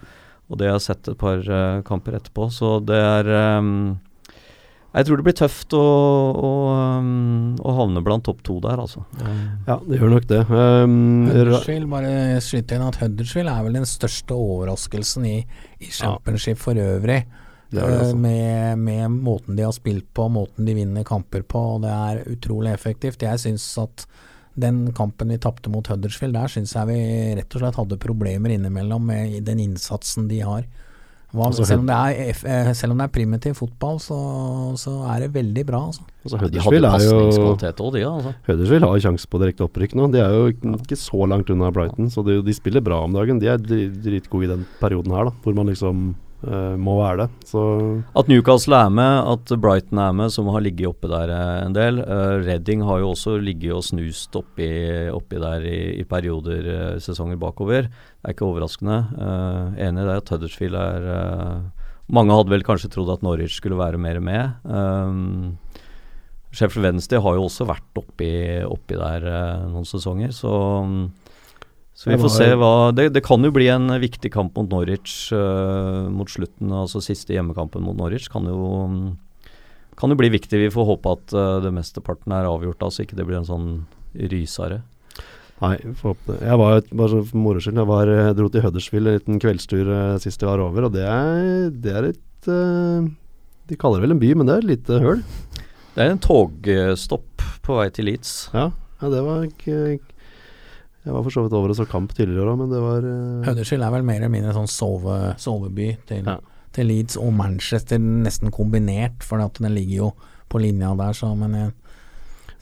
og det jeg har sett et par eh, kamper etterpå. Så det er jeg tror det blir tøft å, å, å havne blant topp to der, altså. Ja, det gjør nok det. Um, Huddersfield, bare skyt inn at Huddersfield er vel den største overraskelsen i, i championship for øvrig. Det det, altså. Eh, med, med måten de har spilt på, måten de vinner kamper på, og det er utrolig effektivt. Jeg syns at den kampen vi tapte mot Huddersfield, der syns jeg vi rett og slett hadde problemer innimellom med den innsatsen de har. Hva, Altså, selv, om det er, eh, selv om det er primitiv fotball, så, så er det veldig bra. Altså. altså, Huddersfield er jo de, altså. Huddersfield har sjanse på direkte opprykk nå. De er jo ikke så langt unna Brighton, så de, de spiller bra om dagen. De er dri- dritgode i den perioden her, da, hvor man liksom eh, må være det. Så At Newcastle er med, at Brighton er med, som har ligget oppe der eh, en del. Uh, Redding har jo også ligget og snust oppi, oppi der i, i perioder, uh, sesonger bakover. Det er ikke overraskende. Enig i det at Huddersfield er eh, Mange hadde vel kanskje trodd at Norwich skulle være mer med. Um, Sheffield Wednesday har jo også vært oppi, oppi der eh, noen sesonger, så så vi får se hva det, det kan jo bli en viktig kamp mot Norwich uh, mot slutten, altså siste hjemmekampen mot Norwich. Kan jo, kan jo bli viktig. Vi får håpe at uh, det mesteparten er avgjort, altså ikke det blir en sånn rysare. Nei, får håpe det. Jeg var bare så for moro skyld, jeg, var, dro til Huddersfield en liten kveldstur uh, sist jeg var over, og det er, det er et uh, De kaller det vel en by, men det er et lite høl. Det er en togstopp på vei til Leeds. Ja, ja det var ikke Jeg var for så vidt over og så kamp tidligere òg, men det var uh... Huddersfield er vel mer eller mindre sånn sove, soveby til, Ja. til Leeds og Manchester, nesten kombinert, for at den ligger jo på linja der, så men jeg,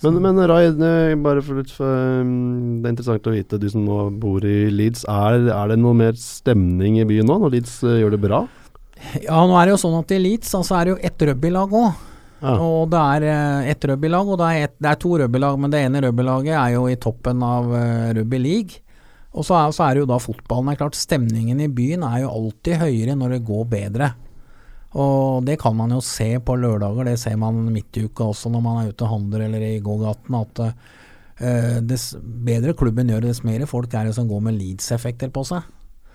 Men, men Rai, eh, bare for litt for, um, det er interessant å vite, du som nå bor i Leeds. Er, er det noe mer stemning i byen nå, når Leeds uh, gjør det bra? Ja, nå er det jo sånn at i Leeds altså er det jo ett rugbylag òg. Ja. Og det er eh, ett rugbylag, og det er, et, det er to rugbylag, men det ene rugbylaget er jo i toppen av uh, rugby league. Og så er, så er det jo da fotballen. Er klart Stemningen i byen er jo alltid høyere når det går bedre. Og det kan man jo se på lørdager, det ser man midt i uka også når man er ute og handler eller i gågaten, at uh, dess bedre klubben gjør det, dess mer folk er det som går med Leeds-effekter på seg.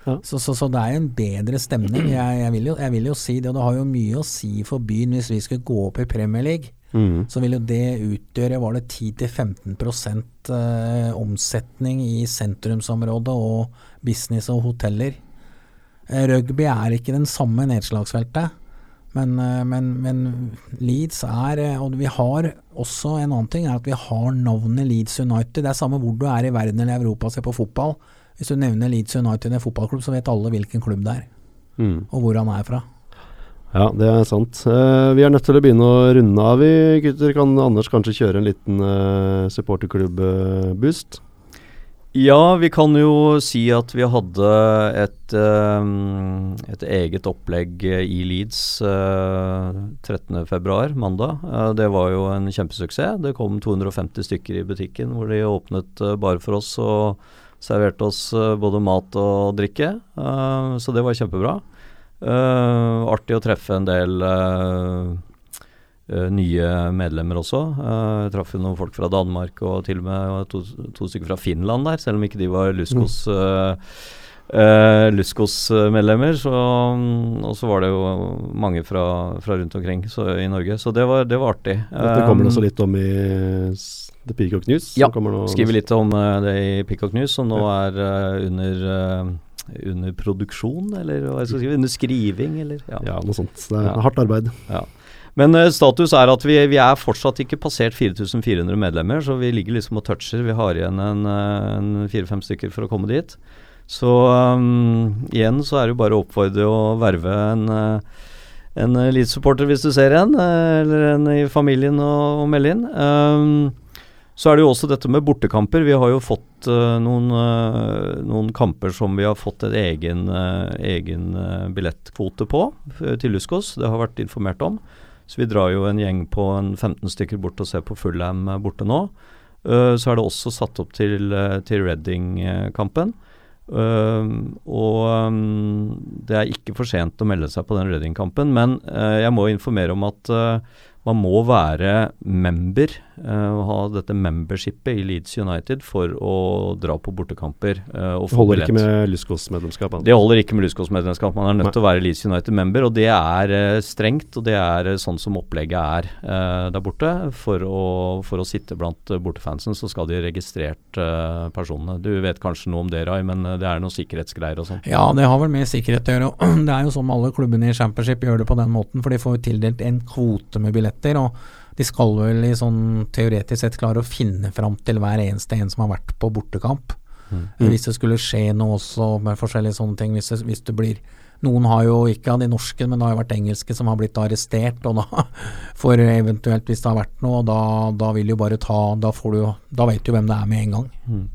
Ja. Så, så, så det er en bedre stemning. Jeg, jeg, vil jo, jeg vil jo si det, og det har jo mye å si for byen hvis vi skulle gå opp i Premier League. Mm. Så vil jo det utgjøre var det 10-15 eh, omsetning i sentrumsområdet og business og hoteller. Eh, rugby er ikke den samme nedslagsfeltet, men, eh, men, men Leeds er eh, Og vi har også en annen ting, er at vi har navnet Leeds United. Det er samme hvor du er i verden eller Europa og ser på fotball. Hvis du nevner Leeds United i en fotballklubb, så vet alle hvilken klubb det er, Mm. og hvor han er fra. Ja, det er sant. Eh, vi er nødt til å begynne å runde av, vi gutter. Kan Anders kanskje kjøre en liten uh, supporterklubb-boost? Ja, vi kan jo si at vi hadde et, eh, et eget opplegg i Leeds uh, 13.2, mandag. Eh, det var jo en kjempesuksess. Det kom 250 stykker i butikken hvor de åpnet eh, bare for oss og serverte oss eh, både mat og drikke. Eh, så det var kjempebra. Eh, artig å treffe en del nye medlemmer også. Jeg traff jo noen folk fra Danmark og til og med to, to stykker fra Finland der, selv om ikke de var Luskos eh, eh, Luskos-medlemmer. Mm, og så var det jo mange fra, fra rundt omkring så, i Norge, så det var, det var artig. Dette kommer det også litt om i The Peacock News. ja, skriver litt om eh, det i Peacock News, som nå er eh, under, eh, under produksjon, eller hva jeg skal skrive, under skriving, eller ja. Ja, noe sånt. Det er Ja. hardt arbeid. Ja. Men uh, status er at vi, vi er fortsatt ikke passert 4400 medlemmer, så vi ligger liksom og toucher. Vi har igjen en, eh, en fire-fem stykker for å komme dit. Så um, igjen så er det jo bare å oppfordre å verve en eh, en Leeds-supporter hvis du ser en, eh, eller en i familien og, og melde inn. Um, så er det jo også dette med bortekamper. Vi har jo fått uh, noen, uh, noen kamper som vi har fått en egen, uh, egen billettkvote på til Luskås. Det har vært informert om. Så vi drar jo en gjeng på en 15 stykker bort og ser på Fullham borte nå. Så er det også satt opp til, til Reading-kampen. Um, og um, det er ikke for sent å melde seg på den Reading-kampen, men uh, jeg må informere om at uh, man må være member eh, og ha dette membershipet i Leeds United for å dra på bortekamper uh, og Det få holder billett. ikke med Lyskos-medlemskap. Det holder ikke med Lyskos-medlemskap. Man er nødt til å være Leeds United-member, og det er eh, strengt. Og det er eh, sånn som opplegget er eh, der borte. For å, for å sitte blant uh, bortefansen, så skal de registrert eh, personene. Du vet kanskje noe om det, Rai, men eh, det er noen sikkerhetsgreier og sånn. Ja, det har vel med sikkerhet å gjøre. Det er jo som alle klubbene i Championship gjør det på den måten, for de får jo tildelt en kvote med billetter. og de skal vel i sånn teoretisk sett klare å finne fram til hver eneste en som har vært på bortekamp. Mm. Hvis det skulle skje noe også med forskjellige sånne ting. Hvis det, hvis det blir Noen har jo ikke av de norske, men det har jo vært engelske som har blitt arrestert. Og da for eventuelt, hvis det har vært noe, da, da vil jo bare ta Da får du jo Da vet du hvem det er med en gang. Mm.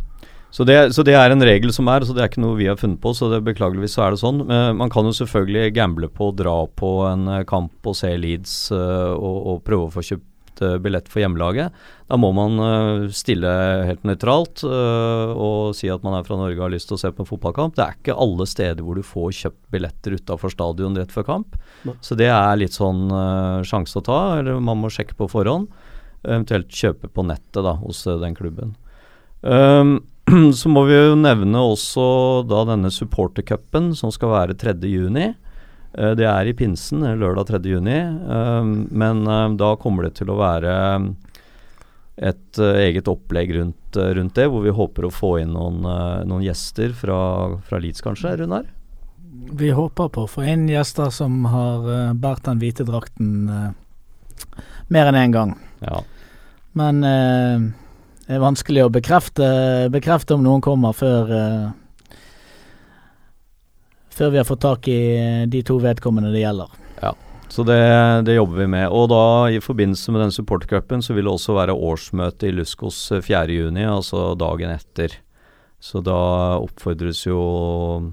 Så det, så det er en regel som er, så det er ikke noe vi har funnet på. så det Beklageligvis så er det sånn. Men man kan jo selvfølgelig gamble på å dra på en eh, kamp og se Leeds eh, og, og prøve å få kjøpt eh, billett for hjemmelaget. Da må man eh, stille helt nøytralt eh, og si at man er fra Norge og har lyst til å se på en fotballkamp. Det er ikke alle steder hvor du får kjøpt billetter utafor stadion rett før kamp. Så det er litt sånn sjanse å ta, eller man må sjekke på forhånd. Eventuelt kjøpe på nettet da, hos den klubben. Um, så må vi jo nevne også da denne supportercupen som skal være 3. Eh, det er i pinsen, eh, lørdag 3. juni. Um, men eh, da kommer det til å være et eh, eget opplegg rundt, eh, rundt det, hvor vi håper å få inn noen, eh, noen gjester fra, fra Leeds, kanskje, Runar? Vi håper på å få inn gjester som har båret den hvite drakten eh, mer enn én gang. Ja. Men eh, det er vanskelig å bekrefte, bekrefte om noen kommer før eh, Før vi har fått tak i eh, de to vedkommende det gjelder. Ja, Så det, det jobber vi med. Og da i forbindelse med den supportercupen så vil det også være årsmøte i Luskos eh, 4.6, altså dagen etter. Så da oppfordres jo eh,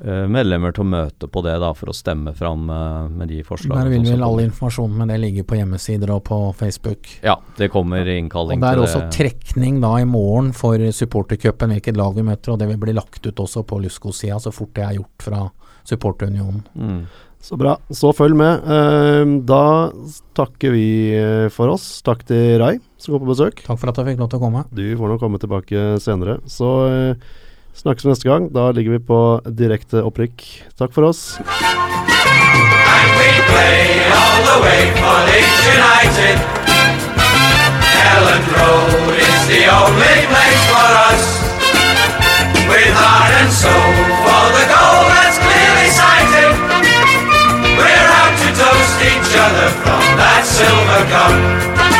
medlemmer til å møte på det da, for å stemme fram eh, med de forslagene. Der vil vel all informasjonen med det ligge på hjemmesider og på Facebook. Ja, det kommer innkalling til det Og Det er også også trekning da i morgen for supportercupen, hvilket lag vi møter, og det vil bli lagt ut også på Lusko-sida så fort det er gjort fra supporterunionen. Mm. Så bra. Så følg med. Eh, da takker vi eh, for oss. Takk til Rai som kom på besøk. Takk for at jeg fikk lov til å komme. Du får nok komme tilbake senere. Så eh, snakkes neste gang. Da ligger vi på direkte opprykk. Takk for oss. And we play all the way for Leeds United. Ellen Road is the only place for us. With heart and soul for the goal that's clearly sighted. We're out to toast each other from that silver cup.